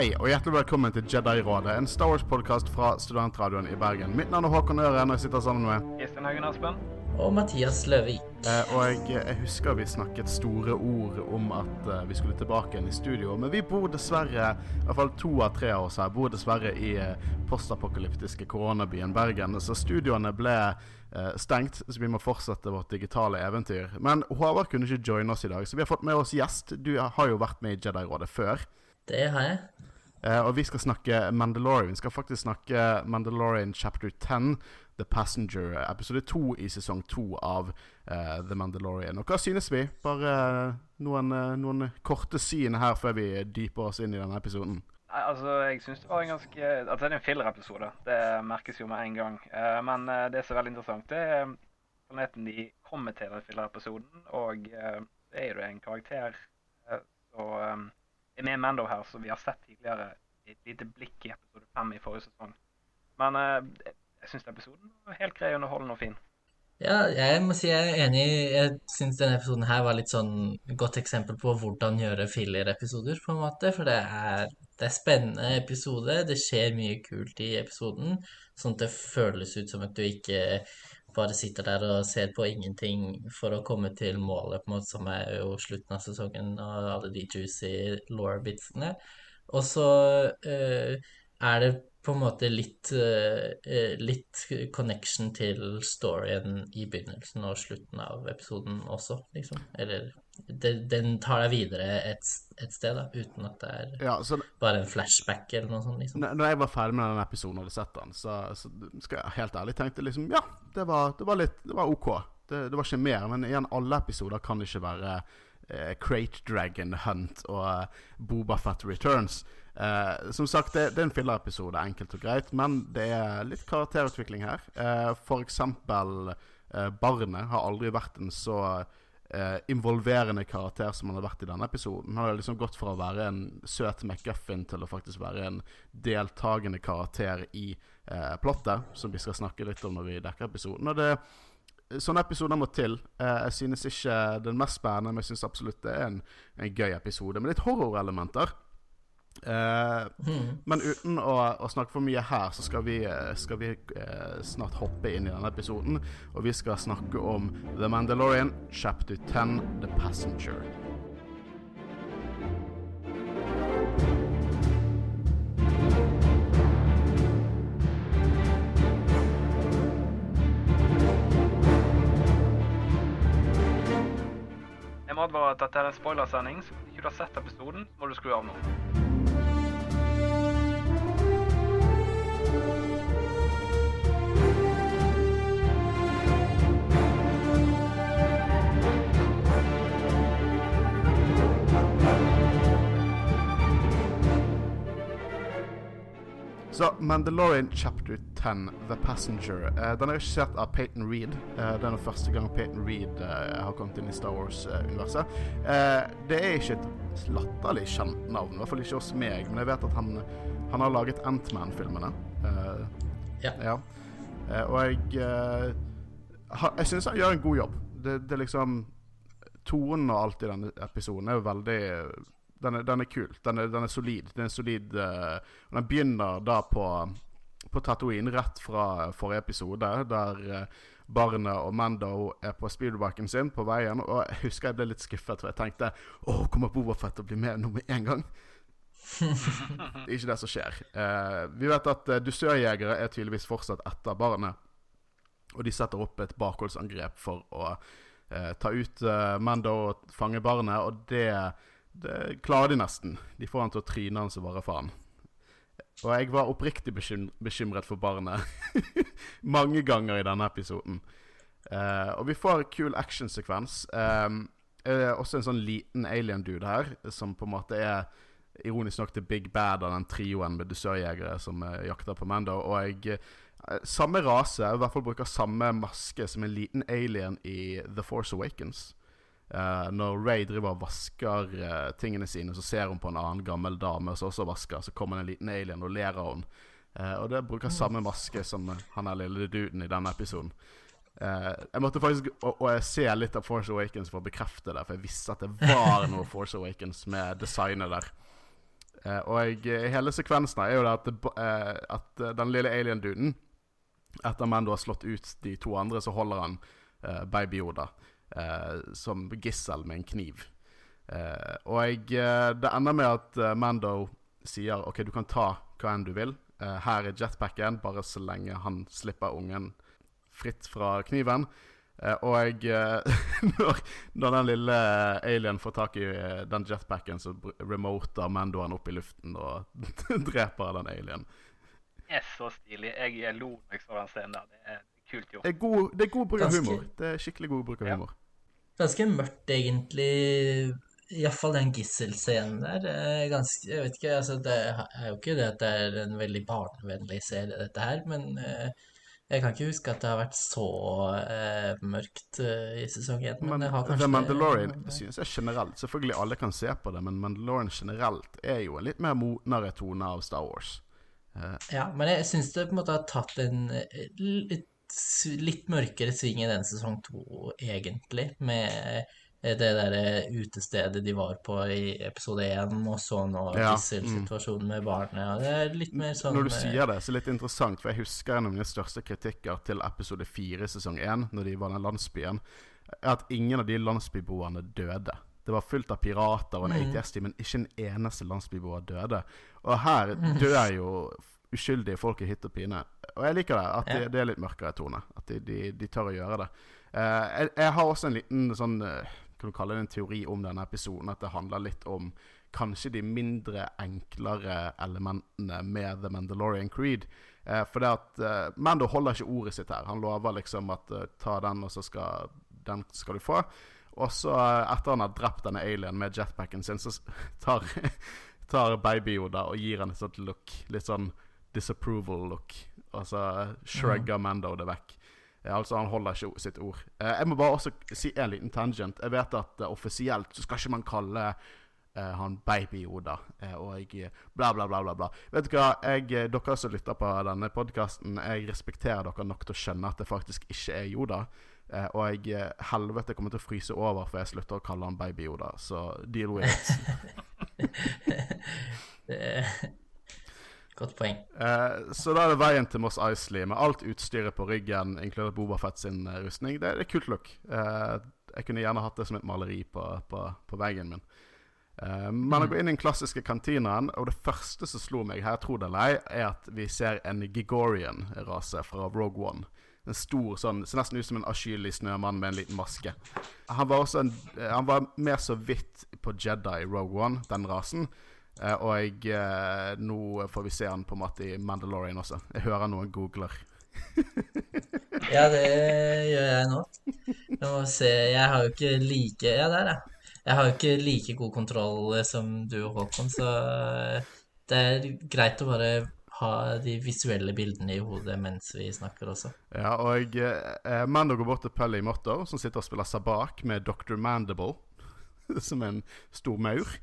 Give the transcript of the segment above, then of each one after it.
Hei og hjertelig velkommen til Jedi-rådet, en Star Wars-podkast fra Studentradioen i Bergen. Mitt navn er Håkon Øren, og jeg sitter sammen med Kristin Haugen Aspen. Og Mathias Løvik. eh, Og jeg, jeg husker vi snakket store ord om at eh, vi skulle tilbake igjen i studio, men vi bor dessverre, i hvert fall to av tre av oss her, bor dessverre i eh, postapokalyptiske koronabyen Bergen, så studioene ble eh, stengt, så vi må fortsette vårt digitale eventyr. Men Håvard kunne ikke joine oss i dag, så vi har fått med oss gjest. Du har jo vært med i Jedi-rådet før. Det har jeg. Eh, og vi skal snakke Mandalorian. Vi skal faktisk snakke Mandalorian chapter 10, The Passenger, episode 2 i sesong 2 av uh, The Mandalorian. Og hva synes vi? Bare uh, noen, noen korte syn her før vi dyper oss inn i denne episoden. Altså, jeg syns det var en ganske Altså, det er en fillerepisode. Det merkes jo med en gang. Men det som er veldig interessant, det er planeten de kommer til den fillerepisoden. Og det er jo en karakter eh, som er med Mando her, som vi har sett tidligere et lite blikk i episode fem i forrige sesong. Men eh, jeg syns episoden var helt grei, underholdende og fin. Ja, jeg må si jeg er enig. Jeg syns denne episoden her var litt sånn godt eksempel på hvordan gjøre filler-episoder, på en måte. For det er, det er spennende episode. Det skjer mye kult i episoden. Sånn at det føles ut som at du ikke bare sitter der og ser på ingenting for å komme til målet, på en måte, som er jo slutten av sesongen og alle de juicy law-bitsene. Og så eh, er det på en måte litt, eh, eh, litt connection til storyen i begynnelsen og slutten av episoden også, liksom. Eller den tar deg videre et, et sted, da, uten at det er Ja, så bare en flashback eller noe sånt, liksom. når jeg var ferdig med denne episoden og hadde sett den, så, så skal jeg helt ærlig tenkte liksom Ja, det var, det var litt Det var OK. Det, det var ikke mer. Men igjen, alle episoder kan ikke være eh, Crate Dragon Hunt og eh, Boba Fett Returns. Eh, som sagt, det, det er en fillerepisode, enkelt og greit, men det er litt karakterutvikling her. Eh, for eksempel eh, Barnet har aldri vært en så eh, involverende karakter som han har vært i denne episoden. Han har liksom gått fra å være en søt McGuffin til å faktisk være en deltakende karakter i plottet, som vi skal snakke litt om når vi dekker episoden. Og det Sånne episoder må til. Eh, jeg synes ikke den mest spennende, men jeg synes absolutt det er en, en gøy episode med litt horrorelementer. Eh, Men uten å, å snakke for mye her, så skal vi, eh, skal vi uh, snart hoppe inn i denne episoden. Og vi skal snakke om The Mandalorian, chapter 10, The Passenger. Advare at dette er en spoilersending, så hvis ikke du har sett episoden, må du skru av nå. Så Mandalorian chapter 10, The Passenger. Eh, den er regissert av Peyton Reed. Eh, det er den første gang Peyton Reed eh, har kommet inn i Star Wars-universet. Eh, det er ikke et latterlig kjent navn, i hvert fall ikke hos meg, men jeg vet at han, han har laget Antman-filmene. Eh, Ja. ja. Eh, og jeg ha, Jeg syns han gjør en god jobb. Det, det er liksom Tonen og alt i denne episoden er jo veldig Den er, den er kul. Den er, den er solid. Den er solid uh, og Den begynner da på På Tatooine, rett fra forrige episode, der uh, barnet og Mando er på speederbacken sin på veien. Og jeg husker jeg ble litt skuffet, for jeg tenkte Å, kommer Bobafett til å bli med nå med en gang? Det er ikke det som skjer. Uh, vi vet at uh, dusørjegere er tydeligvis fortsatt etter barnet. Og de setter opp et bakholdsangrep for å uh, ta ut Mando og fange barnet, og det, det klarer de nesten. De får han til å tryne han som bare faen. Og jeg var oppriktig bekymret for barnet mange ganger i denne episoden. Uh, og vi får en kul actionsekvens. Um, er også en sånn liten alien-dude her, som på en måte er ironisk nok til big bad av den trioen med dusørjegere som uh, jakter på Mando. Og jeg Samme rase, i hvert fall bruker samme maske som en liten alien i The Force Awakens. Eh, når Ray driver og vasker uh, tingene sine, så ser hun på en annen gammel dame som også vasker. Så kommer det en liten alien og ler av henne. Uh, og det bruker samme maske som eh, han er lille duden i denne episoden. Jeg måtte faktisk og, og jeg ser litt av Force Awakens for å bekrefte det, for jeg visste at det var noe Force Awakens med designet der. Og jeg, hele sekvensen er jo det at, det, at den lille alien-duden Etter Mando har slått ut de to andre, så holder han Baby Yoda eh, som gissel med en kniv. Eh, og eh, det ender med at eh, Mando sier OK, du kan ta hva enn du vil. Eh, her er jetpacken, bare så lenge han slipper ungen fritt fra kniven. Eh, og eh, når, når den lille alien får tak i eh, den jetpacken, så remoter Mandoen opp i luften og dreper den alien. Det er så stilig. Jeg lo når jeg så den scenen. Det er kult gjort. Det er god, det er god bruk av Ganske- humor. Det er skikkelig god bruk av Ja. humor. Ganske mørkt, egentlig. Iallfall den gisselscenen der. er Ganske, jeg vet ikke, altså Det er jo ikke det at det er en veldig barnevennlig serie, dette her, men eh, jeg kan ikke huske at det har vært så eh, mørkt eh, i sesong 1. Men, Men det har kanskje The Mandalorian det, synes jeg generelt Selvfølgelig alle kan se på det, men Mandalorian generelt er jo en litt mer modnere tone av Star Wars. Eh, Ja, men jeg syns det på en måte har tatt en eh, litt, litt mørkere sving i den sesong to, egentlig, med eh, det derre utestedet de var på i episode én, og så nå Ja, gisselsituasjonen med barnet. Det er litt mer sånn Når du eh, sier det, så er det litt interessant, for jeg husker en av mine største kritikker til episode fire i sesong én, når de var i den landsbyen, er at ingen av de landsbyboerne døde. Det var fullt av pirater og en Mm. ATS-team, men ikke en eneste landsbyboer døde. Og her dør jo uskyldige folk i hytt og pine. Og jeg liker det, at det, Ja. det er litt mørkere tone. At de, de, de tør å gjøre det. Uh, jeg, jeg har også en liten sånn uh, Kan du kalle det en teori om denne episoden? At det handler litt om kanskje de mindre enklere elementene med The Mandalorian Creed. Uh, for det at Mando holder ikke ordet sitt her. Han lover liksom at ta den, og så skal den skal du få. Og så, etter han har drept denne alien med jetpacken sin, så tar, tar Baby Yoda og gir han et sånt look. Litt sånn disapproval look. Altså shrugger shrugger Mando det vekk. Eh, altså, han holder ikke sitt ord. Eh, jeg må bare også si en liten tangent. Jeg vet at uh, offisielt så skal ikke man kalle uh, han Baby Yoda uh, og bla, bla, bla, bla. bla. Vet du hva, jeg, dere som lytter på denne podkasten, jeg respekterer dere nok til å skjønne at det faktisk ikke er Yoda. Eh, og jeg helvete kommer til å fryse over for jeg slutter å kalle han Baby Yoda. Så deal with it. det Godt poeng. Eh, så da er det veien til Moss Isley med alt utstyret på ryggen, inkludert Boba Fett sin eh, rustning. Det, det er kult look. Eh, jeg kunne gjerne hatt det som et maleri på, på, på veggen min. Eh, men å gå inn i den klassiske kantinaen, og det første som slo meg her, tro det eller ei, er at vi ser en Gigorian-rase fra Rogue One. En stor sånn, Ser nesten ut som en avskyelig snømann med en liten maske. Han var en, eh, Han var mer så vidt på Jedi Rogue One, den rasen. Eh, og jeg, eh, nå får vi se han på en måte i Mandalorian også. Jeg hører noen googler. Ja, det gjør jeg nå. Jeg må se Jeg har jo ikke like Ja, der, ja. Jeg har jo ikke like god kontroll eh, som du, Håkon, så det er greit å bare ha de visuelle bildene i hodet mens vi snakker også. Ja, og eh, Mando går bort til Pelly Motto, som sitter og spiller sabak med Dr. Mandible, som er en stor maur.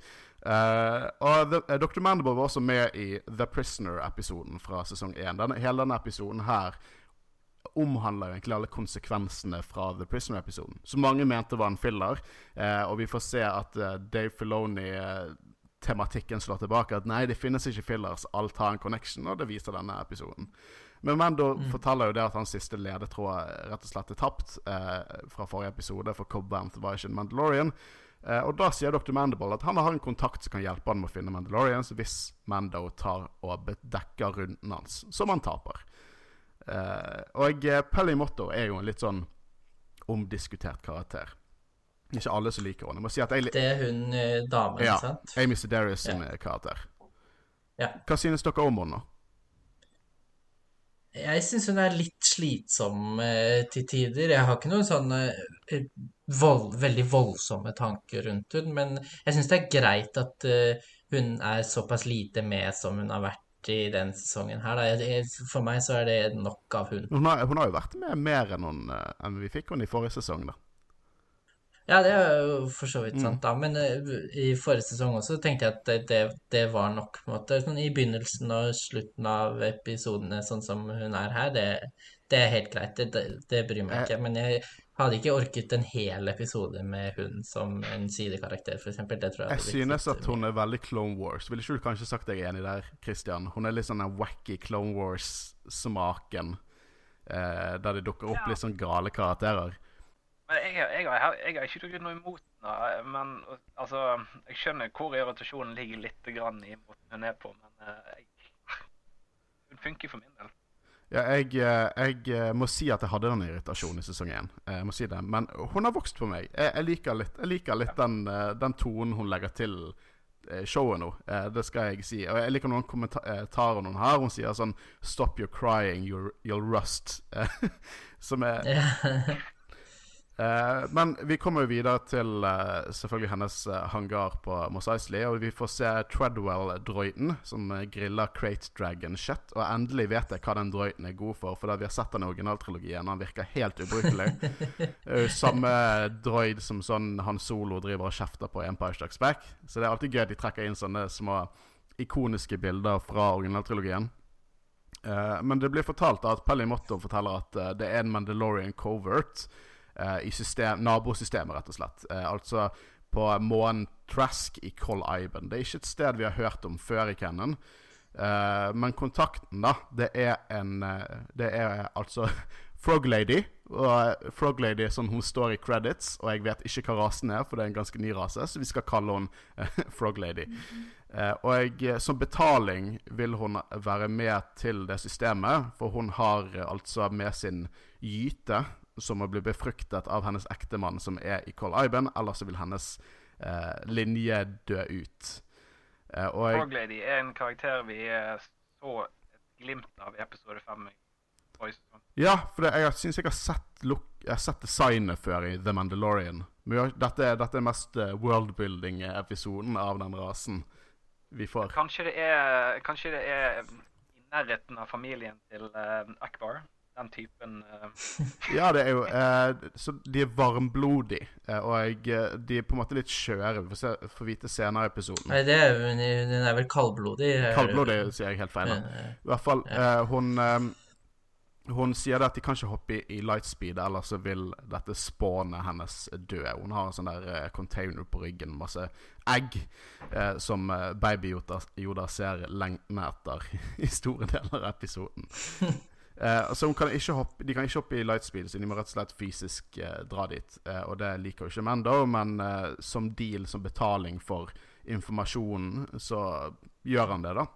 Eh, og the, uh, Dr. Mandible var også med i The Prisoner-episoden fra sesong 1. Denne, hele denne episoden her omhandler egentlig alle konsekvensene fra The Prisoner-episoden. Som mange mente var en filler. Uh, og vi får se at Dave Filoni-tematikken slår tilbake. At nei, det finnes ikke fillers, alt har en connection, og det viser denne episoden. Men Mando forteller jo det at hans siste ledetråd rett og slett er tapt eh, fra forrige episode, for Cobb Vanth var ikke en Mandalorian. Eh, og da sier Dr. Mandible at han har en kontakt som kan hjelpe han med å finne Mandalorians hvis Mando tar og bedekker runden hans, som han taper. Eh, og eh, Pelly Motto er jo en litt sånn omdiskutert karakter. Ikke alle som liker henne. Si Det er hun damen, ja, sant? Amy Sedarius sin ja. karakter. Ja. Hva synes dere om henne? Jeg syns hun er litt slitsom eh, til tider. Jeg har ikke noen sånne eh, vold, veldig voldsomme tanker rundt hun, men jeg syns det er greit at eh, hun er såpass lite med som hun har vært i den sesongen her. Da. For meg så er det nok av hun. Hun har, hun har jo vært med mer enn, hun, enn vi fikk henne i forrige sesong. da Ja, det er jo for så Mm. vidt sant, da. Men eh, i forrige sesong også tenkte jeg at det, det, var nok, på en måte. Sånn I begynnelsen og slutten av episodene, sånn som hun er her, det, det er helt greit. Det, det, bryr meg ikke. Men jeg hadde ikke orket en hel episode med hun som en sidekarakter, f.eks. Det tror jeg Jeg synes at hun er veldig Clone Wars. Ville ikke du kanskje sagt deg enig der, Christian? Hun er litt sånn den wacky Clone Wars-smaken. Eh, der det dukker opp Ja. litt sånn gale karakterer. Men jeg, jeg, har, jeg har ikke noe imot henne. Men altså, jeg skjønner hvor irritasjonen ligger litt grann i måten hun er på. Men eh, jeg, hun funker for min del. Ja, jeg, eh, jeg eh, må si at jeg hadde den irritasjonen i sesong én. Jeg må si det. Men hun har vokst på meg. Jeg, jeg liker litt, jeg liker litt den, den tonen hun legger til showet nå. Det skal jeg si. Og jeg liker noen kommentarer hun har. Hun sier sånn 'Stop your crying, you'll, you'll rust'. Som er Eh, men vi kommer jo videre til uh, selvfølgelig hennes eh, hangar på Mos Eisley. Og vi får se Treadwell-droiden som griller Crate Dragon Shet, Og endelig vet jeg hva den droiden er god for, for vi har sett den i originaltrilogien. Han virker helt ubrukelig. Samme droid som sånn Han Solo driver og kjefter på i Empire Strikes Back. Så det er alltid gøy at de trekker inn sånne små ikoniske bilder fra originaltrilogien. Uh, men det blir fortalt at Pelly Motto forteller at uh, det er en Mandalorian covert i system, nabosystemet, rett og slett. Eh, altså på månen Trask i Coll Iben. Det er ikke et sted vi har hørt om før i Cannon. Eh, men kontakten, da, det er en eh, Det er altså Frog Lady. Og eh, Frog Lady er sånn hun står i credits, og jeg vet ikke hva rasen er, for det er en ganske ny rase, så vi skal kalle henne eh, Frog Lady. Eh, og jeg, eh, som betaling vil hun være med til det systemet, for hun har eh, altså med sin gyte, som må bli befruktet av hennes ektemann som er i Col Iben, ellers så vil hennes eh, linje dø ut. Eh, og jeg, Frog Lady er en karakter vi eh, så et glimt av i episode fem. ja, for det, jeg syns jeg har sett, look, jeg har sett designet før i The Mandalorian. Men har, dette, dette er mest eh, worldbuilding-episoden av den rasen vi får. Kanskje det er, kanskje det er i nærheten av familien til uh, Akbar. Den typen eh, Ja, det er jo eh, Så de er varmblodige, eh, og eh, de er på en måte litt skjøre. Vi får, se, får vite senere i episoden. Nei, det er jo Den er vel kaldblodig? er- Kaldblodig sier jeg helt feil. Eh, I hvert fall, eh, hun Hun sier det at de kan ikke hoppe i, i lightspeed, ellers så vil dette spånet hennes dø. Hun har en sånn der uh, container på ryggen, masse egg, uh, som eh, baby Yoda, Yoda ser lengtende etter i store deler av episoden. Eh, så hun kan ikke hoppe, de kan ikke hoppe i lightspeed, så de må rett og slett fysisk eh, dra dit. Eh, og det liker jo ikke Mando, men eh, som deal, som betaling for informasjonen, så gjør han det, da.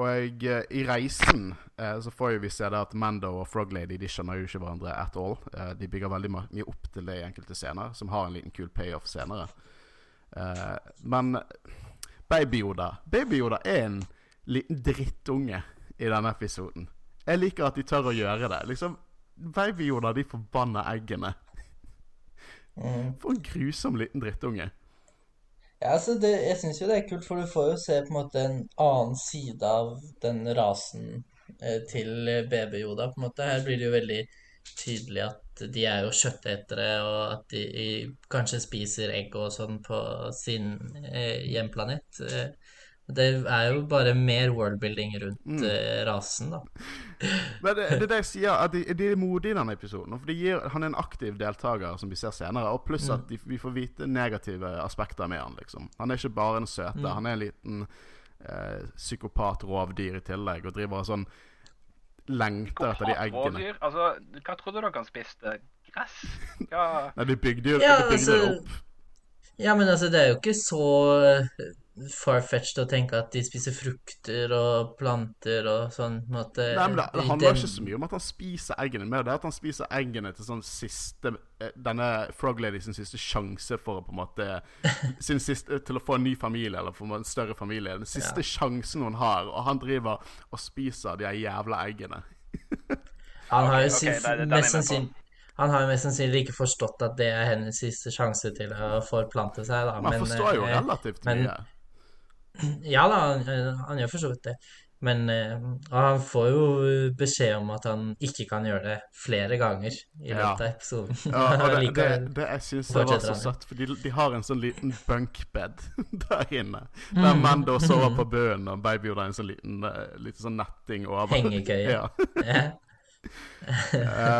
Og jeg, i reisen så får jo vi se det at Mando og Frog Lady De skjønner jo ikke hverandre at all. De bygger veldig mye opp til det i enkelte scener, som har en liten kul payoff senere. Men Baby Yoda Baby Yoda er en liten drittunge i denne episoden. Jeg liker at de tør å gjøre det. Liksom Baby Yoda, de forbanna eggene. mm. For en grusom liten drittunge. Ja, altså det, jeg syns jo det er kult, for du får jo se på en måte en annen side av den rasen eh, til baby-Yoda, på en måte. Her blir det jo veldig tydelig at de er jo kjøttetere, og at de de kanskje spiser egg og sånn på sin eh, hjemplanet. Eh, det er jo bare mer worldbuilding rundt eh, rasen, da. Men det, det er det jeg sier, at de, de er modige i denne episoden. For de gir, Han er en aktiv deltaker, som vi ser senere. Og pluss at de, vi får vite negative aspekter med han liksom. Han er ikke bare en søte. Han er en liten eh, psykopat-rovdyr i tillegg, og driver og sånn lengter etter de eggene. Rovdyr? Altså, hva trodde dere han spiste? Gress? Ja, Nei, de bygde jo Ja, de bygde altså- det opp. Ja, men altså, det er jo ikke så eh, far-fetched å tenke at de spiser frukter og planter og sånn, på en måte. Nei, men Det det handler den- ikke så mye om at han spiser eggene. Mer det er at han spiser eggene til sånn siste eh, Denne Frog Lady sin siste sjanse for å på en måte sin siste, Til å få en ny familie, eller få en større familie. Den siste sjansen hun har, og han driver og spiser de jævla eggene. Han har jo sin ok, det den jeg mest sannsynlig han har jo mest sannsynlig ikke forstått at det er hennes siste sjanse til å forplante seg, da. Man Men, forstår jo eh, relativt men- mye. Ja da, han, eh, han gjør for så vidt det. Men eh, han får jo beskjed om at han ikke kan gjøre det flere ganger i Ja. løpet av episoden. Ja, og det, det, det jeg syns var så søtt, for de, de har en sånn liten bunkbed der inne. Der Mando sover på bøen, og Baby Yoda en sånn liten, eh, liten sånn netting over. Hengekøye. Ja. Ja.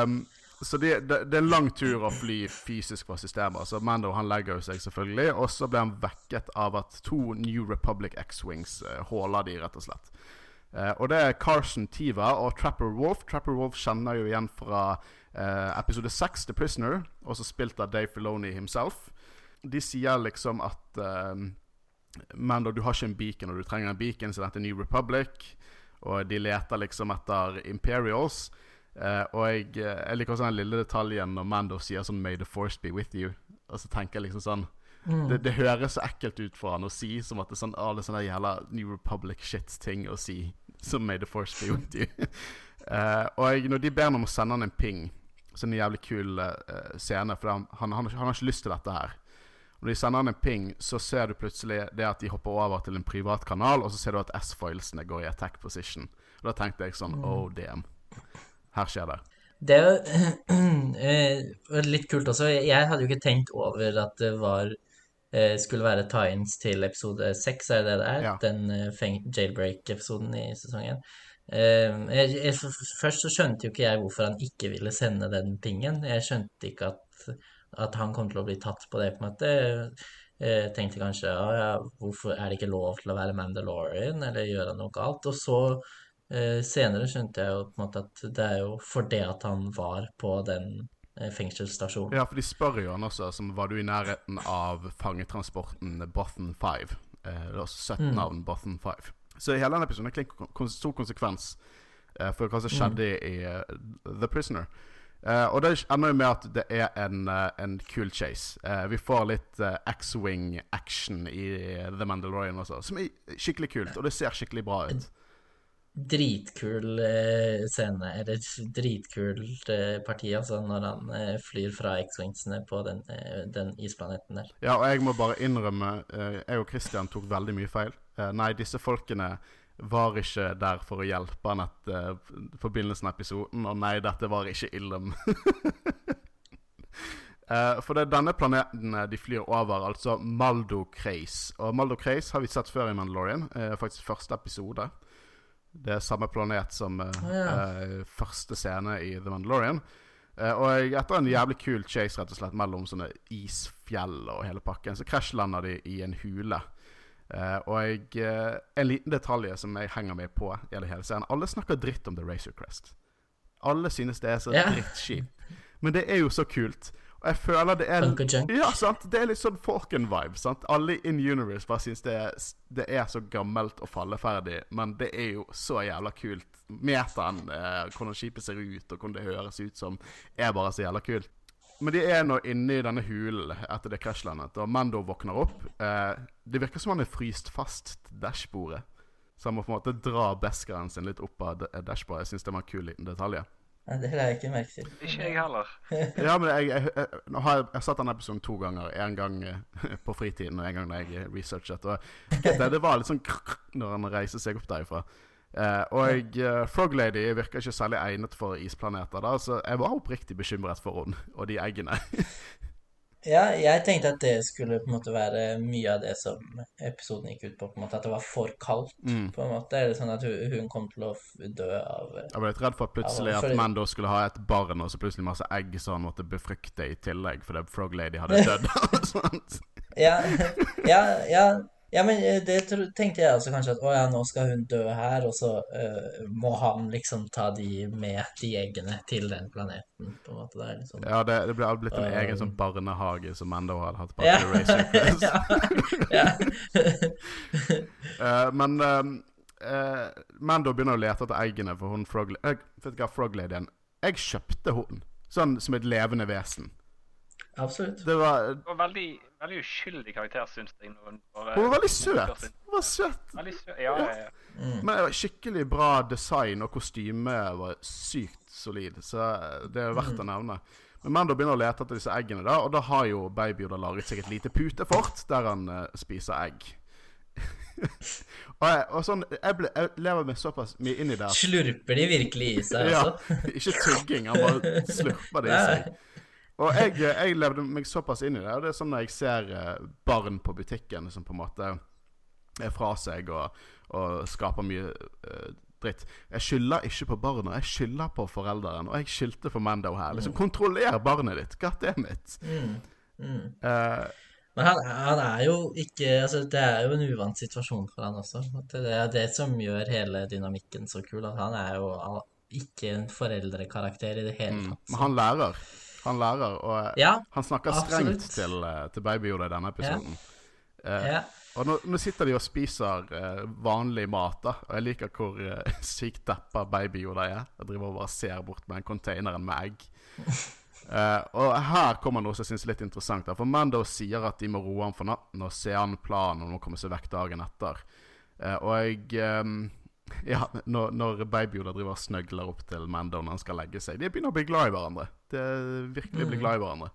Um, så det, det, det er en lang tur å fly fysisk fra systemet. Så Mando han legger jo seg selvfølgelig, og så blir han vekket av at to New Republic X-Wings uh, håler de, rett og slett. Uh, og det er Carson Tiva og Trapper Wolf. Trapper Wolf kjenner jo igjen fra uh, episode 6, The Prisoner, også spilt av Dave Filoni himself. De sier liksom at Mando, du har ikke en beacon, og du trenger en beacon, så dette er New Republic. Og de leter liksom etter Imperials. Uh, og jeg, eh, jeg, liker også den lille detaljen når Mando sier sånn 'May the force be with you'. Og så tenker jeg liksom sånn mm. det, det, høres så ekkelt ut for han å si, som at det er sånn alle sånne jævla New Republic-shit-ting å si. Som 'May the force be with you'. uh, og jeg, når de ber ham om å sende han en ping, så er det en jævlig kul uh, scene, for han, han, han, han, har ikke lyst til dette her. Når de sender han en ping, så ser du plutselig det at de hopper over til en privat kanal, og så ser du at S-foilsene går i attack position. Og da tenkte jeg sånn mm. Oh, damn. Her skjer det. Det er jo eh, litt kult også. Jeg hadde jo ikke tenkt over at det var eh, skulle være tie-ins til episode seks, er det det er? Ja. Den uh, jailbreak-episoden i sesongen. Først så skjønte jo ikke jeg hvorfor han ikke ville sende den tingen. Jeg skjønte ikke at, at han kom til å bli tatt på det, på en måte. Jeg tenkte kanskje ja, hvorfor er det ikke lov til å være Mandalorian, eller gjøre noe galt? Og så Eh, senere skjønte jeg jo på en måte at det er jo fordi at han var på den eh, fengselsstasjonen. Ja, for de spør jo han også som var du i nærheten av fangetransporten Bothan 5. Eh, det er også 17 mm. navn Bothan 5. Så hele denne episoden er stor konsekvens eh, for hva som skjedde mm. i The Prisoner. Uh, og det ender jo med at det er en, uh, en cool chase. Uh, vi får litt X-Wing action i The Mandalorian også, som er skikkelig kult, og det ser skikkelig bra ut dritkul eh, scene, eller dritkult eh, parti, altså, når han eh, flyr fra X-Wingsene på den, den, isplaneten der. Ja, og jeg må bare innrømme, jeg og Christian tok veldig mye feil. Nei, disse folkene var ikke der for å hjelpe han etter forbindelsen av episoden, og nei, dette var ikke Ilum. for det er denne planeten de flyr over, altså Maldo Kreis. Og Maldo Kreis har vi sett før i Mandalorian, faktisk første episode. Det er samme planet som uh, ja. uh, første scene i The Mandalorian. Uh, og etter en jævlig kul chase rett og slett mellom sånne isfjell og hele pakken, så krasjlander de i en hule. og en liten detalj som jeg henger meg på i hele scenen. Alle snakker dritt om The Racer Crest. Alle synes det er så yeah. drittskip. Men det er jo så kult. Og jeg føler det er Ja, sant? Det er litt sånn Forken-vibe. sant? Alle in universe bare syns det, det, er så gammelt og falleferdig, men det er jo så jævla kult. Metaen, eh, hvordan skipet ser ut, og hvordan det høres ut som, er bare så jævla kult. Men de er nå inne i denne hulen etter det krasjlandet, og Mando våkner opp. Eh, det virker som han er fryst fast til dashbordet. Så han må på en måte dra beskeren sin litt opp av dashbordet. Jeg syns det var en kul liten detalj. Nei, det la jeg ikke merke til. Ikke jeg heller. ja, men jeg, jeg, jeg, jeg har jeg sett denne episoden to ganger. En gang eh, på fritiden og en gang da jeg researchet. Og det, det var litt sånn når han reiser seg opp derifra. Uh, og uh, Frog Lady virker ikke særlig egnet for isplaneter, da, så jeg var oppriktig bekymret for henne og de eggene. Ja, jeg tenkte at det skulle på en måte være mye av det som episoden gikk ut på. på en måte At det var for kaldt. Mm. på en måte Eller sånn at hun, hun kom til å dø av Jeg ble litt redd for at plutselig av, at Mando skulle ha et barn, og så plutselig masse egg så han måtte befrukte i tillegg fordi Frog Lady hadde dødd. ja, ja, ja ja, men eh, det tenkte jeg også kanskje at å ja, nå skal hun dø her, og så uh, må han liksom ta de med de eggene til den planeten. på en måte. Det er liksom, ja, det, det ble blitt en um, egen sånn barnehage som Mando hadde hatt på ja. Racer ja. uh, men Mando begynner å lete etter eggene for hun Frog... Jeg vet hva Frog-ladyen Jeg kjøpte hun sånn som et levende vesen. Absolutt. Det var, det var veldig, veldig uskyldig karakter, syns jeg. Hun, bare, hun var veldig søt. Hun var søt. Veldig søt. Ja, ja, ja. Mm. Men det var skikkelig bra design, og kostymet var sykt solid. Så det er verdt mm. å nevne. Men Mando begynner å lete etter disse eggene, da, og da har jo Baby Yoda laget seg et lite putefort der han uh, spiser egg. og, jeg, og sånn, jeg, ble, jeg, lever meg såpass mye inn i det. Slurper de virkelig i seg altså? ja, ikke tygging. Han bare slurper det i seg. Og jeg, jeg, levde meg såpass inn i det. Og det er sånn når jeg ser eh, barn på butikken som på en måte er fra seg og, og skaper mye uh, dritt. Jeg skylder ikke på barna, jeg skylder på foreldrene. Og jeg skyldte for Mando her. Liksom, Kontroller barnet ditt. God det mitt Mm. Mm. Uh, Men han, han er jo ikke altså Det er jo en uvant situasjon for han også. Det er det som gjør hele dynamikken så kul. At han er jo ikke en foreldrekarakter i det hele mm, tatt. men han lærer. Han lærer, og Ja, han snakker absolutt. strengt til, eh, til Baby Yoda i denne episoden. Eh, ja. Og nå, nå sitter de og spiser eh, vanlig mat, da. Og jeg liker hvor eh, sykt deppa Baby Yoda er. Jeg driver og bare ser bort med den containeren med egg. Eh, og her kommer noe som jeg syns er litt interessant. Da. For Mando sier at de må roe han for natten og se an planen om å komme seg vekk dagen etter. Eh, og jeg eh, Ja, når, når Baby Yoda driver og snøgler opp til Mando når han skal legge seg De begynner å bli glad i hverandre. Det er virkelig bli Mm. glad i hverandre.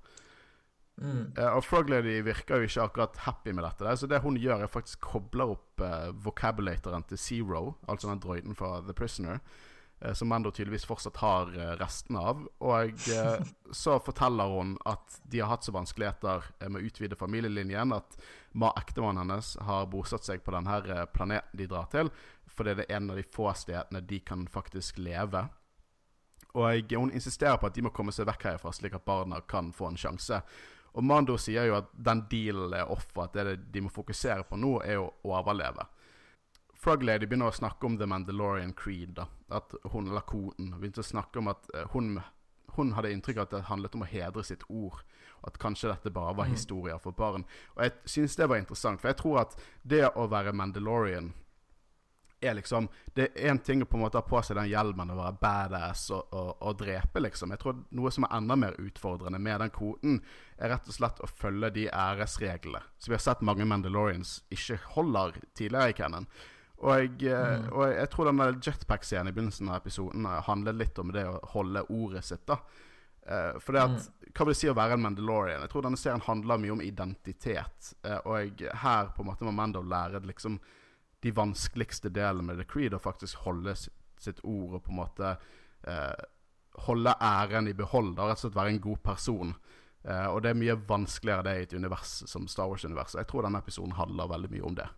Mm. Uh, og Frog Lady virker jo ikke akkurat happy med dette. der, Så det hun gjør, er faktisk kobler opp uh, vocabulatoren til Zero, altså den droiden fra The Prisoner, uh, som Mando tydeligvis fortsatt har eh, restene av. Og eh, så forteller hun at de har hatt så vanskeligheter eh, med å utvide familielinjen at ma ektemannen hennes har bosatt seg på denne eh, planeten de drar til, fordi det er en av de få stedene de kan faktisk leve. Og hun insisterer på at de må komme seg vekk herfra, slik at barna kan få en sjanse. Og Mando sier jo at den dealen er off, og at det de må fokusere på nå, er å overleve. Frog Lady begynner å snakke om The Mandalorian Creed. da At hun, eller koden, begynte å snakke om at eh, hun, hun hadde inntrykk av at det handlet om å hedre sitt ord. Og at kanskje dette bare var historier for barn. Og jeg synes det var interessant, for jeg tror at det å være Mandalorian er liksom Det er én ting å på en måte ha på seg den hjelmen og være badass og, og, og drepe, liksom. Jeg tror noe som er enda mer utfordrende med den koden, er rett og slett å følge de æresreglene Så vi har sett mange Mandalorians ikke holder tidligere i Cannon. Og eh, og jeg tror den der jetpack-scenen i begynnelsen av episoden eh, handler litt om det å holde ordet sitt. da Eh, for det at, Hva vil det si å være en Mandalorian? Jeg tror denne serien handler mye om identitet. Og her på en måte må Mando lære liksom de vanskeligste delene med The Creed, å faktisk holde sitt, ord og på en måte eh, holde æren i behold. Rett og slett være en god person. Eh, og det er mye vanskeligere det i et univers som Star Wars-universet. Jeg tror denne episoden handler veldig mye om det.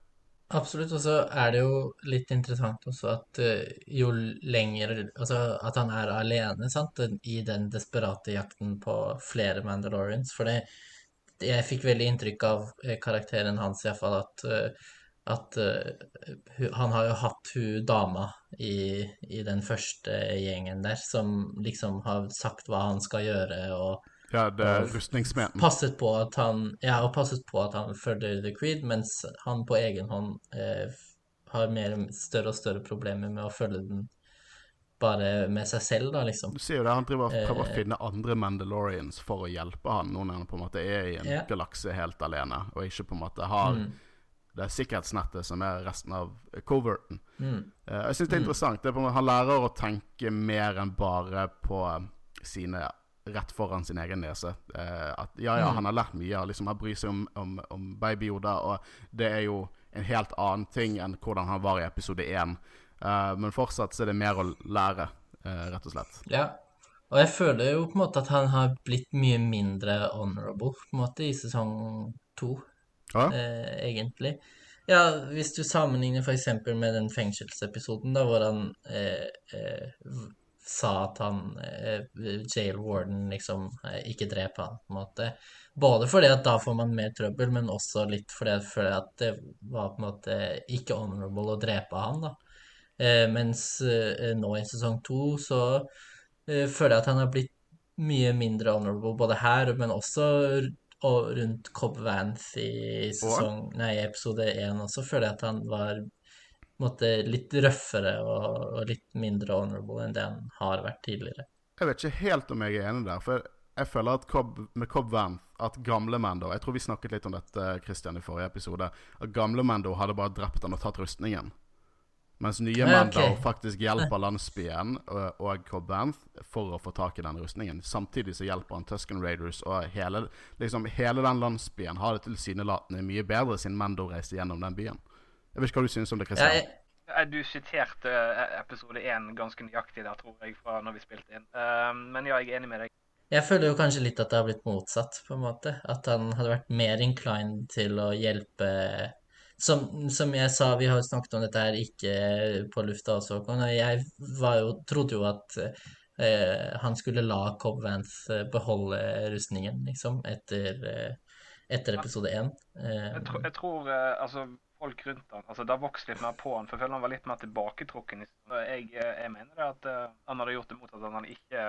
Absolutt. Og så er det jo litt interessant også at eh, jo lenger Altså at han er alene, sant, i den desperate jakten på flere Mandalorians. For jeg fikk veldig inntrykk av eh, karakteren hans iallfall at eh, at uh, han har jo hatt hun dama i, i den første gjengen der, som liksom har sagt hva han skal gjøre, og Ja, det er Og rustningssmeden. passet på at han Ja, og passet på at han følger The Creed, mens han på egen hånd eh, har mer, større og større problemer med å følge den bare med seg selv, da, liksom. Du sier jo det, Han driver og prøver å Eh. finne andre Mandalorians for å hjelpe han nå når han på en måte er i en Ja. galakse helt alene, og ikke på en måte har Mm. Det sikkerhetsnettet som er resten av coverten. Mm. Eh, jeg syns det er interessant. Det er på han lærer å tenke mer enn bare på sine rett foran sin egen nese. Eh, at ja, ja, Mm. han har lært mye. Liksom, han bryr seg om, om, om Baby Yoda, og det er jo en helt annen ting enn hvordan han var i episode én. Eh, men fortsatt så er det mer å lære, rett og slett. Ja. Og jeg føler jo på en måte at han har blitt mye mindre honorable på en måte i sesong to. Ja? eh, egentlig. Ja, hvis du sammenligner f.eks. med den fengselsepisoden da, hvor han eh, eh, sa at han eh, jail warden liksom eh, ikke drep han, på en måte. Både fordi at da får man mer trøbbel, men også litt fordi fordi at det var på en måte ikke honorable å drepe han, da. Eh, mens nå i sesong to så føler jeg at han har blitt mye mindre honorable både her, men også og rundt Cobb Vance i sesong, nei, episode én også, føler jeg at han var måte, litt røffere og, og litt mindre honorable enn det han har vært tidligere. Jeg vet ikke helt om jeg er enig der. For jeg føler at Cobb, med Cobb Vance at gamle Mando Jeg tror vi snakket litt om dette Christian, i forrige episode. At gamle Mando hadde bare drept han og tatt rustningen. Mens nye Ja, Mando faktisk hjelper landsbyen og, og Cobb Vanth for å få tak i den rustningen. Samtidig så hjelper han Tusken Raiders, og hele, liksom, hele den landsbyen har det tilsynelatende mye bedre siden Mando reiste gjennom den byen. Jeg vet ikke hva du synes om det, Christian. Jeg, Eh, Du siterte episode én ganske nøyaktig der, tror jeg, fra når vi spilte inn. Eh, Men ja, jeg er enig med deg. jeg føler jo kanskje litt at det har blitt motsatt, på en måte. At han hadde vært mer inclined til å hjelpe som, som jeg sa, vi har snakket om dette her ikke på lufta også, Håkon, og jeg jo, trodde jo at eh, han skulle la Cobb Vance eh, beholde rustningen, liksom, etter, eh, etter episode én. Eh, Jeg, tror- jeg tror eh, altså folk rundt han, altså Det har vokst litt mer på han, for jeg føler han var litt mer tilbaketrukken. Jeg, eh, jeg mener det at eh, han hadde gjort det mot At han ikke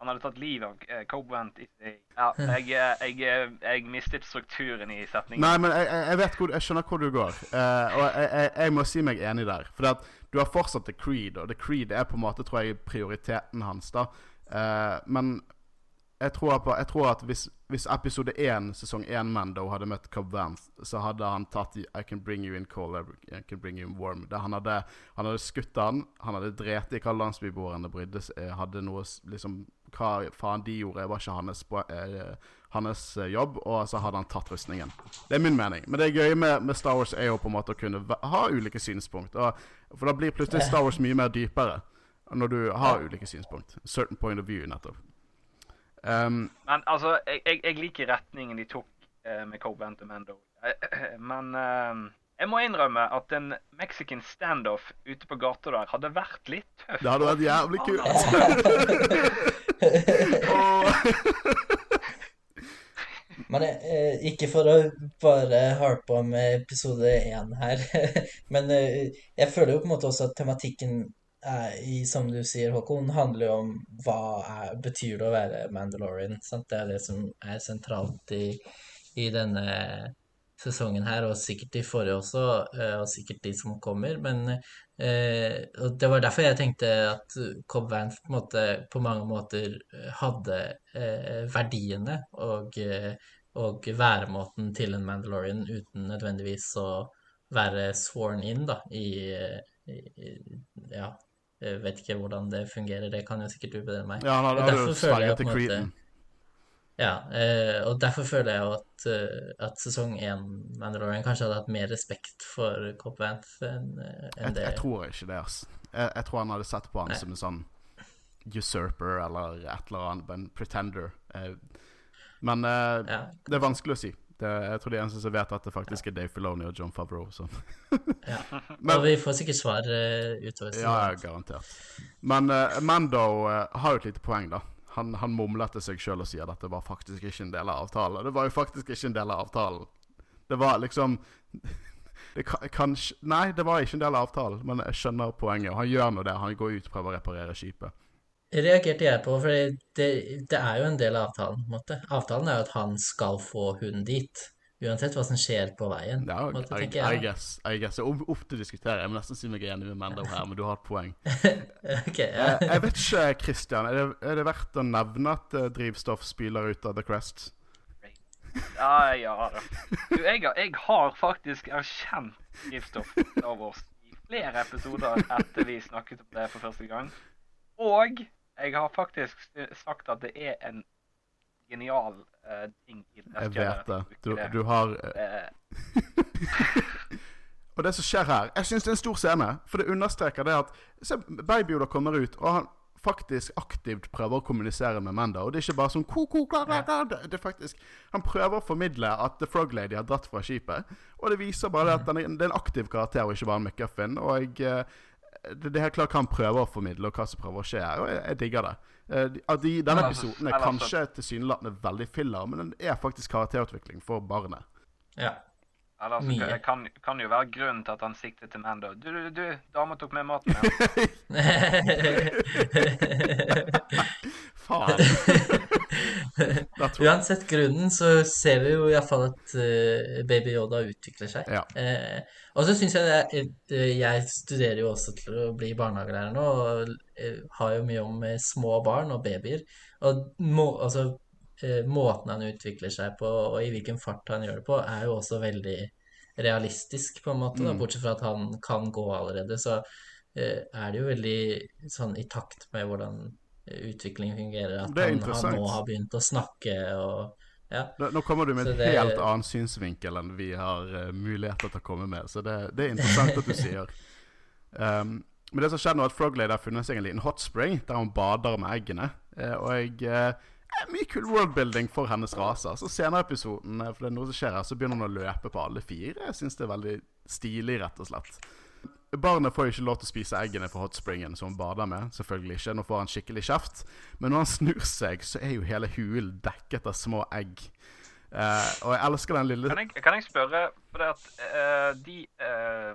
han hadde tatt livet av uh, Cobwent i Ja, jeg, eh, jeg, eh, jeg mistet strukturen i setningen. Nei, men jeg, jeg, vet hvor, jeg skjønner hvor du går. Uh, og jeg, må si meg enig der. For at du har fortsatt The Creed, og The Creed er på en måte, tror jeg, prioriteten hans. da. Uh, men jeg tror, på, jeg tror at hvis, hvis episode 1, sesong 1 Mando hadde møtt Cobb Vance, så hadde han tatt i can bring you in cold, I can bring you in warm. Han, hadde, han hadde skutt han, han hadde drept i hva landsbyboerne brydde seg Hadde noe liksom Hva faen de gjorde, var ikke hans, eh, hans eh, jobb, og så hadde han tatt rustningen. Det er min mening. Men det gøye med, med Star Wars er jo på en måte å kunne ha ulike synspunkt. Og, for da blir plutselig Star Wars mye mer dypere når du har ulike synspunkt. Certain point of view, nettopp. Um, Men altså, jeg, jeg, liker retningen de tok eh, med Cobwent og Mando. Eh, Men eh, jeg må innrømme at en Mexican standoff ute på gata der hadde vært litt tøff. det hadde vært jævlig kult. Men eh, ikke for å bare harpe om episode én her, men eh, jeg føler jo på en måte også at tematikken er, i, som du sier, Håkon, handler jo om hva er, betyr det å være Mandalorian. Sant? Det er det som er sentralt i, i denne sesongen her, og sikkert de forrige også, eh, og sikkert de som kommer. Men eh, og det var derfor jeg tenkte at Cobb Vance på, måte, på mange måter hadde eh, verdiene og, og væremåten til en Mandalorian uten nødvendigvis å være sworn in da, i, i, Ja, jeg vet ikke hvordan det fungerer, det kan jo sikkert du bedre enn meg. Ja, han hadde, hadde jo sverget til Creeden. Ja, eh, og derfor føler jeg jo at, eh, at sesong én Mandalorian kanskje hadde hatt mer respekt for Cobb enn en enn Jeg, det jeg tror ikke det, ass. Jeg, jeg tror han hadde sett på han Nei. som en sånn usurper eller et eller annet, en pretender. Eh, Men eh, Ja, det er vanskelig å si. Det, jeg tror de eneste som vet at det faktisk er Dave Filoni og John Favreau. Ja. Men- Og vi får sikkert svar uh, utover. Ja, ja, garantert. Men uh, Mando uh, har jo et lite poeng, da. Han, han mumler til seg sjøl og sier at det var faktisk ikke en del av avtalen. Det var jo faktisk ikke en del av avtalen. Det var liksom det kan, kanskje, Nei, det var ikke en del av avtalen, men jeg skjønner poenget. Han gjør nå det. Han går ut og prøver å reparere skipet. reagerte jeg på, for det, det er jo en del av avtalen. på en måte. Avtalen er jo at han skal få hunden dit, uansett hva som skjer på veien. Ja, på en I, I jeg. da. guess. I guess. Til å diskutere. Jeg må nesten si meg enig med Mando her, men du har et poeng. Ok, ja. jeg, jeg vet ikke, Christian. Er det, er det verdt å nevne at eh, drivstoff spyler ut av The Crest? Ja, ja. Du, jeg, har, jeg har faktisk erkjent drivstoff av oss i flere episoder etter vi snakket om det for første gang. Og jeg har faktisk sagt at det er en genial eh, ting i det Jeg vet det. Du, du har eh, Eh, Og det som skjer her Jeg syns det er en stor scene, for det understreker det at Se, Babyoda kommer ut, og han faktisk aktivt prøver å kommunisere med Manda. Og det er ikke bare sånn ko, ko, kla, kla, kla. Det, er faktisk Han prøver å formidle at The Frog Lady har dratt fra skipet. Og det viser bare at den er, det er en aktiv karakter, og ikke bare en McGuffin. Og jeg, det, det er helt klart hva han prøver å formidle, og hva som prøver å skje her. Og jeg, jeg digger det. Eh, de- at de, denne episoden er kanskje tilsynelatende veldig filler, men den er faktisk karakterutvikling for barnet. ja. Eller, altså, Mye. det kan, kan jo være grunnen til at han siktet til Mando. Du, du, du, dama tok med maten. Ja. Faen. Uansett grunnen, så ser vi jo iallfall at uh, Baby Yoda utvikler seg. Ja. Uh, og så syns jeg det eh, Jeg studerer jo også til å bli barnehagelærer nå, og har jo mye om små barn og babyer. Og må, altså, måten han utvikler seg på, og i hvilken fart han gjør det på, er jo også veldig realistisk, på en måte. Da. Mm. Bortsett fra at han kan gå allerede, så eh, er det jo veldig sånn i takt med hvordan eh, utviklingen fungerer. At han, han nå har begynt å snakke og ja. Nå, kommer du med et det- helt annen synsvinkel enn vi har uh, muligheter til å komme med, så det, det er interessant at du sier. Um, men det som skjer nå, er at Froglade har funnet seg en liten hot spring der han bader med eggene. Eh, og jeg, eh, mye kul worldbuilding for hennes raser. Så senere i episoden, eh, for det er noe som skjer her, så begynner hun å løpe på alle fire. Jeg syns det er veldig stilig, rett og slett. Barnet får jo ikke lov til å spise eggene fra hotspringen som hun bader med. Selvfølgelig ikke. Nå får han skikkelig kjeft. Men når han snur seg, så er jo hele hulen dekket av små egg. Eh, og jeg elsker den lille Kan jeg, kan jeg spørre For det at uh, de uh,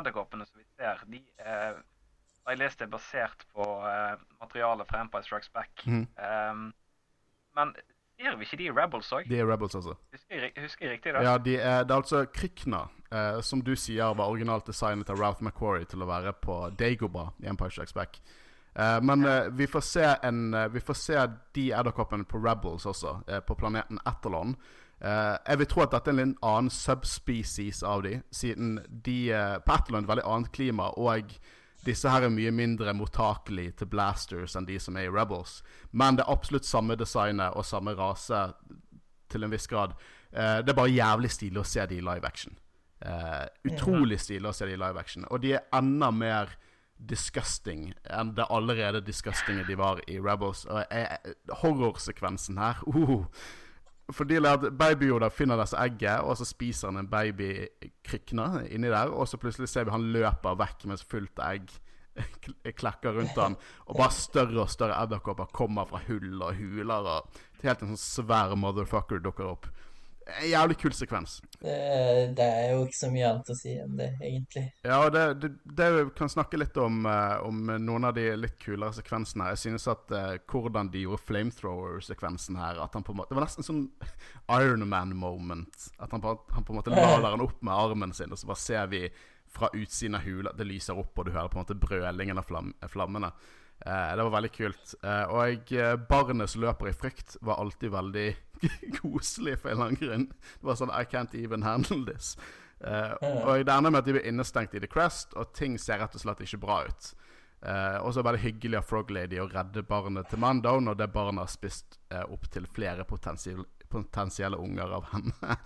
edderkoppene som vi ser, de uh, har jeg lest er basert på uh, materialet fra Empire Strikes Back. Mm. Um, men er vi ikke de Rebels òg? De er rebels, altså. Husker, jeg- husker jeg riktig da? Ja, de er, det er altså Krykna, eh, som du sier var originalt designet av Ralph McQuarrie til å være på Dagobah i Empire Strikes Back. Eh, men eh, vi, får se en, eh, vi får se de edderkoppene på Rebels også, eh, på planeten Etterlon. Eh, jeg vil tro at dette er en litt annen subspecies av de, siden de på Etterlon er et veldig annet klima, og disse her er mye mindre mottakelige til blasters enn de som er i Rebels. Men det er absolutt samme designet og samme rase til en viss grad. Eh, det er bare jævlig stilig å se de i live action. Eh, utrolig stilig å se de i live action. Og de er enda mer disgusting enn det allerede disgustinge de var i Rebels. Og jeg, horrorsekvensen her uh, Fordi at Baby Yoda finner disse egget, og så spiser han en babykrykne inni der. Og så plutselig ser vi han løper vekk mens fullt egg kl- klekker rundt han, og bare større og større edderkopper kommer fra hull og huler, og helt en sånn svær motherfucker dukker opp. En jævlig kul sekvens. Det, det er jo ikke så mye annet å si enn det, egentlig. Ja, og det, det, det kan snakke litt om, eh, om noen av de litt kulere sekvensene. Jeg synes at uh, hvordan de gjorde flamethrower-sekvensen her At han på en måte Det var nesten sånn Iron Man-moment. At han, på- han på en måte lader han opp med armen sin, og så bare ser vi fra utsiden av hula Det lyser opp, og du hører på en måte brølingen av flam, flammene. Eh, det var veldig kult. Eh, og eh, barnet som løper i frykt, var alltid veldig koselig for en eller annen grunn. Det var sånn I can't even handle this. Og det ender med at de blir innestengt i The Crest, og ting ser rett og slett ikke bra ut. Og så er det veldig hyggelig av Frog Lady å redde barnet til Mando når det barnet har spist uh, opptil flere potensielle, potensielle unger av henne.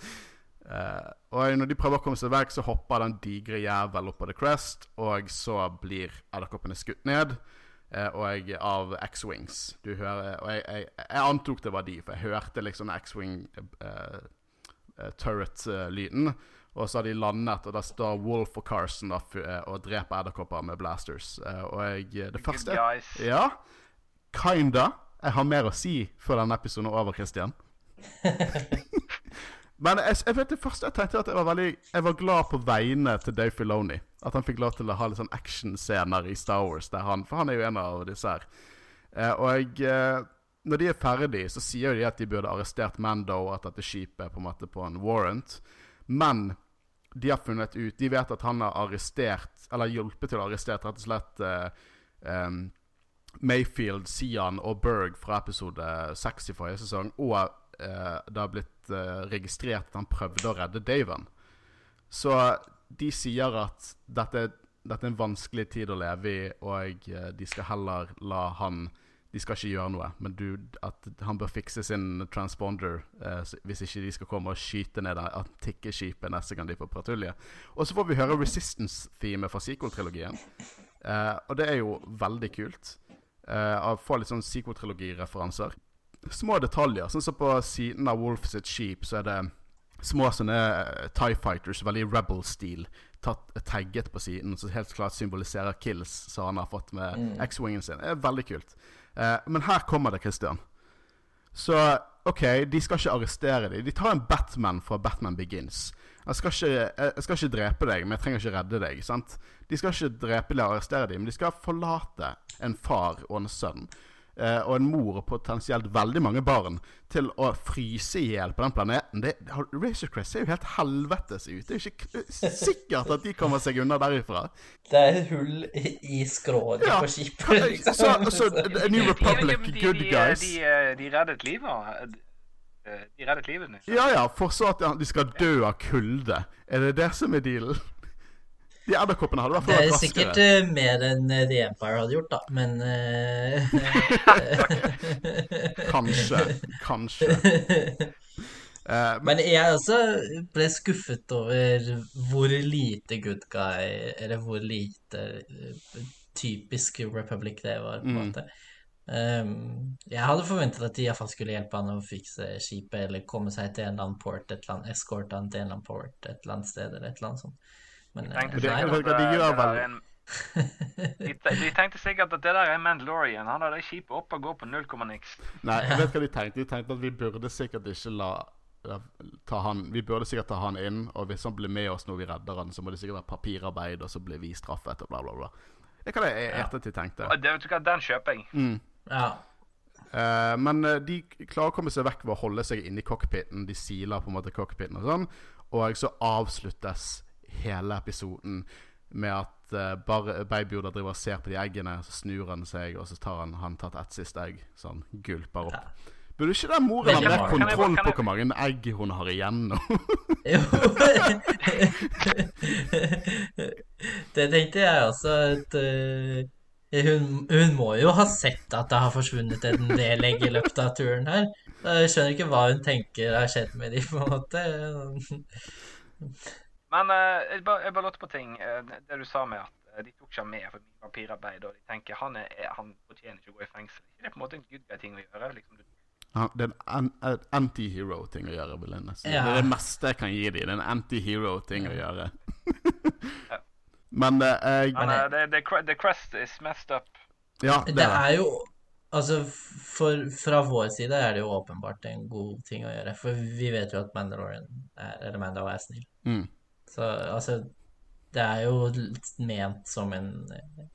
Uh, og når de prøver å komme seg vekk, så hopper den digre jævel opp på The Crest, og så blir edderkoppene skutt ned. Eh, og av X-Wings. Du hører Og jeg, jeg, jeg antok det var de, for jeg hørte liksom X-Wing eh, eh, turret-lyden. Og så har de landet, og der står Wolf og Carson da, og dreper edderkopper med blasters. Eh, og jeg Det første. Ja, kinda. Jeg har mer å si før denne episoden er over, Christian. Men jeg, jeg vet det første jeg tenkte at jeg var veldig Jeg var glad på vegne til Dave Filoni. At han fikk lov til å ha litt sånn actionscener i Star Wars. Der han, for han er jo en av disse her. Eh, og jeg eh, Når de er ferdig, så sier de at de burde arrestert Mando, og at dette skipet er på en måte på en warrant. Men de har funnet ut De vet at han har arrestert, eller hjulpet til å arrestere rett og slett eh, eh, Mayfield, Sian og Berg fra episode 6 i forrige sesong. Og eh, det har blitt registrert at han prøvde å redde Daven. Så de sier at dette, dette er en vanskelig tid å leve i, og eh, de skal heller la han De skal ikke gjøre noe, men du, at han bør fikse sin transponder eh, hvis ikke de skal komme og skyte ned antikkeskipet neste gang de får patrulje. Og så får vi høre Resistance-themet fra sequel-trilogien. Eh, og det er jo veldig kult. Uh, å få litt sånn sequel-trilogi-referanser. Små detaljer. Sånn som på siden av Wolf sitt skip, så er det små sånne eh, Tie Fighters, veldig rebel-stil, tagget på siden, som helt klart symboliserer kills som han har fått med X-wingen sin. Det er veldig kult. Eh, men her kommer det, Christian. Så OK, de skal ikke arrestere dem. De tar en Batman fra Batman Begins. Jeg skal, ikke, jeg skal ikke drepe deg, men jeg trenger ikke redde deg. sant? De skal ikke drepe eller arrestere dem, men de skal forlate en far og en sønn. Eh, og en mor og potensielt veldig mange barn til å fryse i hjel på den planeten. Det, Razor Crest ser jo helt helvetes ut. Det er jo ikke sikkert at de kommer seg unna derifra. Det er et hull i, i skroget Ja, på skipet. liksom. så, så New Republic, Ja, de, good de, guys. De, de, de reddet livet. eh, De reddet livet Liksom. Ja ja, for så at de skal dø av kulde. Er det det som er dealen? De edderkoppene hadde i hvert Det er sikkert raskere. eh, mer enn eh, The Empire hadde gjort, da, men uh... Kanskje. Kanskje. Uh, men Men jeg også ble skuffet over hvor lite good guy, eller hvor lite typisk Republic det var, på en Mm. måte. Um, jeg hadde forventet at de iallfall skulle hjelpe han å fikse skipet, eller komme seg til en eller annen port, et eller annet, eskorte han til en eller annen port et eller annet sted, eller et eller annet sånt. Men De tenkte sikkert at de det- gjør der vel- er en- de, de tenkte sikkert at det der er Mandalorian. Han har det skipet opp og går på null komma niks. Nei, jeg vet hva de tenkte. De tenkte at vi burde sikkert ikke la han, Vi burde sikkert ta han inn, og hvis han blir med oss når vi redder han, så må det sikkert være papirarbeid, og så blir vi straffet, og bla, bla, bla. Det er hva jeg i ettertid tenkte. Det, vet du hva, Den kjøper jeg. Mm. ja. Uh, men eh, de klarer å komme seg vekk ved å holde seg inne i cockpiten. De siler på en måte cockpiten og sånn. Og så avsluttes hele episoden med at uh, bare Baby Yoda driver og ser på de eggene, så snur han seg, og så tar han, han tatt et siste egg, så han gulper opp. Ja. Burde ikke den moren ha mer kontroll på hvor mange egg hun har igjen nå? Jo Det tenkte jeg også, at uh, hun, hun må jo ha sett at det har forsvunnet en del egg i løpet av turen her. Jeg skjønner ikke hva hun tenker har skjedd med dem, på en måte. Men eh, jeg bare, jeg bare lurte på ting. eh, det, du sa med at eh, de tok ikke med for mye papirarbeid, og de tenker han, er, er- han fortjener ikke å gå i fengsel. Er det på en måte en good guy-ting å gjøre? Liksom, du, Ja, det er en anti-hero-ting å gjøre, vil jeg nesten. Ja. Det er det meste jeg kan gi dem. Det er en anti-hero-ting å gjøre. Men det jeg men uh, the, det, det, cre- the crest is messed up. Ja, det Det er det. er jo Altså, for, fra vår side er det jo åpenbart en god ting å gjøre. For vi vet jo at Mandalorian er, eller Mandalorian, er snill. Mm. Så altså Det er jo ment som en,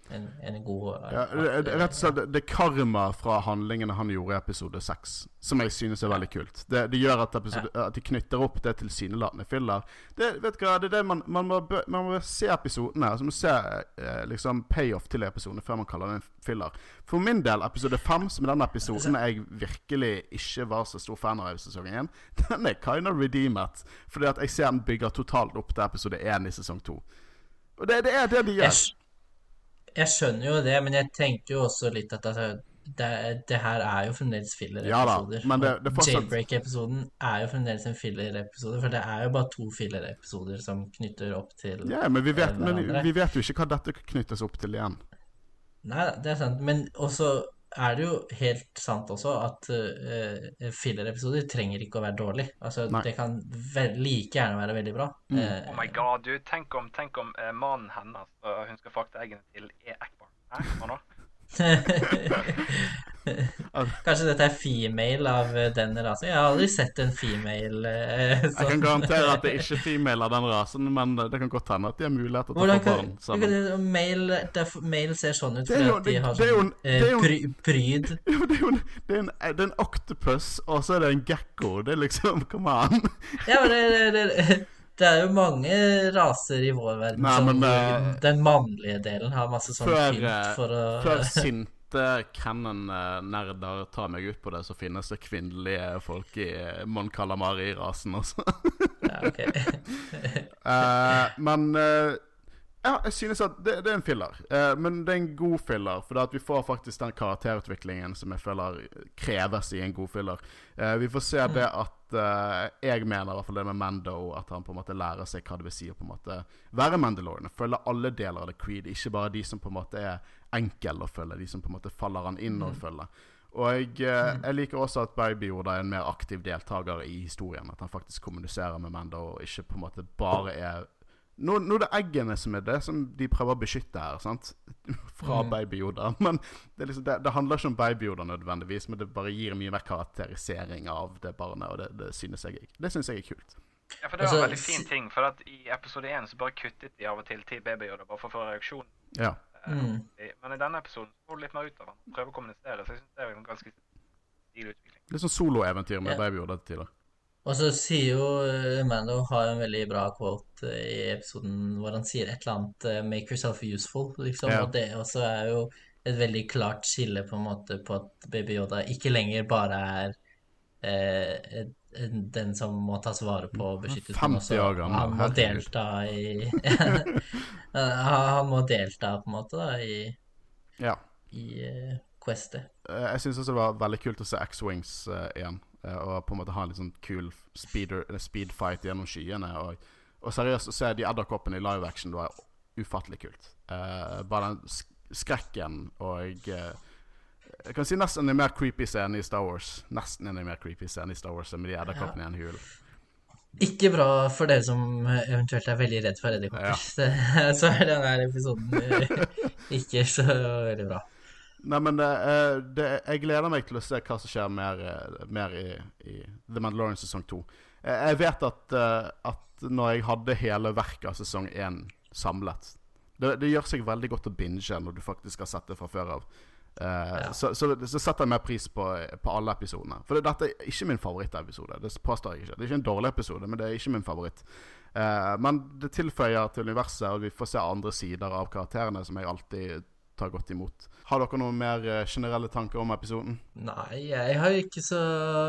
en, en god Ja, det, det, rett og slett det- er karma fra handlingene han gjorde i episode 6, som jeg synes er veldig kult. Det, det gjør at, episode, at de knytter opp det tilsynelatende filler. Det, vet du hva, det er det man, man, må, man må se episodene. Altså man må se eh, liksom payoff til episodene før man kaller det en filler. For min del, episode 5, som er den episoden jeg virkelig ikke var så stor fan av i sesong 1, den er kind of redeemed. Fordi at jeg ser den bygger totalt opp til episode 1 i sesong 2. Og det, det er det de gjør. skj- jeg skjønner jo det, men jeg tenker jo også litt at altså, det, det her er jo fremdeles filler-episoder. er fortsatt- Jailbreak-episoden er jo fremdeles en filler-episode, for det er jo bare to filler-episoder som knytter opp til Ja, men vi, vet, eh, men vi vet jo ikke hva dette knyttes opp til igjen. Nei, det er sant, men også er det jo helt sant også at uh, filler-episoder trenger ikke å være dårlig. Altså, Nei. det kan like gjerne være veldig bra. Mm. Uh, Oh my god, du. Tenk om, tenk om uh, mannen hennes og hun skal frakte eggene til er Ekbar. Hæ? Nå? Kanskje dette er female av eh, den rasen? Jeg har aldri sett en female eh, Jeg kan sånn. garantere at det er ikke female av den rasen, men det kan godt hende at de har mulighet til å ta barn sammen. male, male ser sånn ut fordi de har sånn eh, pryd. Jo, det er jo en, det er en, det er en octopus, og så er det en gekko. Det er liksom Come on. Ja, men det, det, det, det er jo mange raser i vår verden Nei, men, som, uh, den mannlige delen har masse sånn før, pynt eh, for å Før sinte Cannon-nerder tar meg ut på det, så finnes det kvinnelige folk i eh, Mon Calamari-rasen også. Ja. Eh, men eh, ja, jeg synes at det, det er en filler. Eh, men det er en god filler, for at vi får faktisk den karakterutviklingen som jeg føler kreves i en god filler. Eh, vi får se det at eh, Jeg mener i hvert fall det med Mando, at han på en måte lærer seg hva det vil si å på en måte være Mandalorian. Følge alle deler av The Creed, ikke bare de som på en måte er enkle å følge, de som på en måte faller han inn å følge. Og jeg, eh, jeg liker også at Baby Yoda er en mer aktiv deltaker i historien. At han faktisk kommuniserer med Mando, og ikke på en måte bare er nå, nå er det eggene som er det som de prøver å beskytte her, sant? Fra Mm. Baby Yoda. Men det, er liksom, det, det handler ikke om Baby Yoda nødvendigvis, men det bare gir mye mer karakterisering av det barnet, og det, det synes jeg Det synes jeg er kult. Ja, for det var Altså, en veldig fin ting, for at i episode 1 så bare kuttet de av og til til Baby Yoda bare for å få reaksjon. Ja. Eh, Mm. Men i denne episoden får du litt mer ut av han. Prøver å kommunisere, så jeg synes det er en ganske stilig utvikling. Litt sånn soloeventyr med yeah. Baby Yoda til tider. Og så sier jo eh, Mando har en veldig bra quote eh, i episoden hvor han sier et eller annet eh, 'make yourself useful', liksom. Ja. Og det også er jo et veldig klart skille på en måte på at Baby Yoda ikke lenger bare er eh, den som må tas vare på og beskyttes, men 50 år gammel, han må delta i Han må delta på en måte da i, Ja. i uh, questet. Jeg syns også det var veldig kult å se X-Wings uh, igjen. Eh, og på en måte ha en litt sånn kul speeder, speed fight gjennom skyene. Og, og seriøst å se de edderkoppene i live action det var ufattelig kult. Uh, bare den sk skrekken og uh, Jeg kan si nesten en mer creepy scene i Star Wars. Nesten en mer creepy scene i Star Wars med de edderkoppene i en hule. Ikke bra for dere som eventuelt er veldig redd for edderkopper. Ja. Så er denne episoden ikke så veldig bra. Nei, men eh, det, jeg gleder meg til å se hva som skjer mer, eh, mer i, i The Mandalorian sesong to. Eh, Jeg vet at, at når jeg hadde hele verket av sesong én samlet det, det gjør seg veldig godt å binge når du faktisk har sett det fra før av. Ja. så, så, så setter jeg mer pris på, på alle episodene. For det, dette er ikke min favorittepisode. Det påstår jeg ikke. Det er ikke en dårlig episode, men det er ikke min favoritt. Men det tilføyer til universet, og vi får se andre sider av karakterene som jeg alltid tar godt imot. Har dere noen mer eh, generelle tanker om episoden? Nei, jeg har ikke så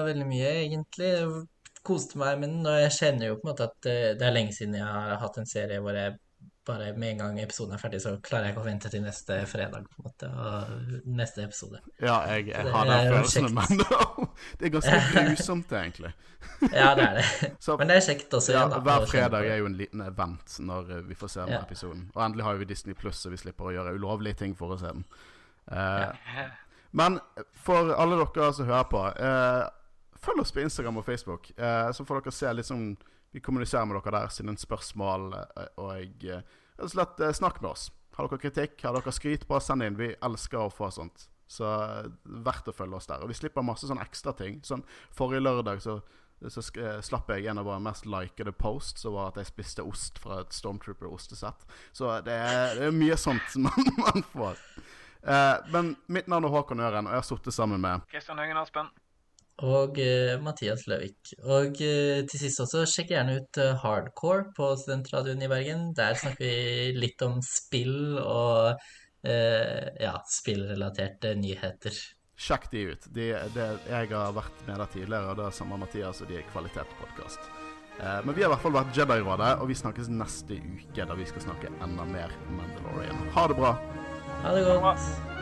veldig mye, egentlig. Jeg koste meg og jeg kjenner jo på en måte at eh, det er lenge siden jeg har hatt en serie hvor jeg bare med en gang episoden er ferdig, så klarer jeg ikke å vente til neste fredag, på en måte, og neste episode. Ja, jeg, jeg har er den følelsen, men det er ganske grusomt, egentlig. Ja, det er det. Så Men det er kjekt også ja, da. hver fredag er jo en liten event når eh, vi får se den Ja. episoden. Og endelig har vi Disney Pluss, så vi slipper å gjøre ulovlige ting for å se den. Uh, Ja. Men for alle dere som hører på, uh, følg oss på Instagram og Facebook. uh, så får dere se litt sånn Vi kommuniserer med dere der, siden spørsmål eh, og eh, rett og slett eh, snakk med oss. Har dere kritikk, har dere skryt, bare send inn. Vi elsker å få sånt. Så verdt å følge oss der. Og vi slipper masse sånn ekstra ting. Sånn Forrige lørdag så, så slapp jeg en av våre mest likede posts, som var at jeg spiste ost fra et Stormtrooper-ostesett. Så det er, det er mye sånt man, man får. Eh, men mitt navn er Håkon Øren, og jeg har sittet sammen med Kristian Høgen Aspen. Og eh, Mathias Løvik. Og eh, til sist også, sjekk gjerne ut eh, Hardcore på Studentradioen i Bergen. Der snakker vi litt om spill og eh, ja, spillrelaterte nyheter. Sjekk de ut. De, de, jeg har vært med der tidligere, og det er samme Mathias, og de er kvalitetspodkast. Eh, men vi har i hvert fall vært Jedi-rådet, og vi snakkes neste uke, da vi skal snakke enda mer Mandalorian. Ha det bra. Ha det Ha det bra. godt.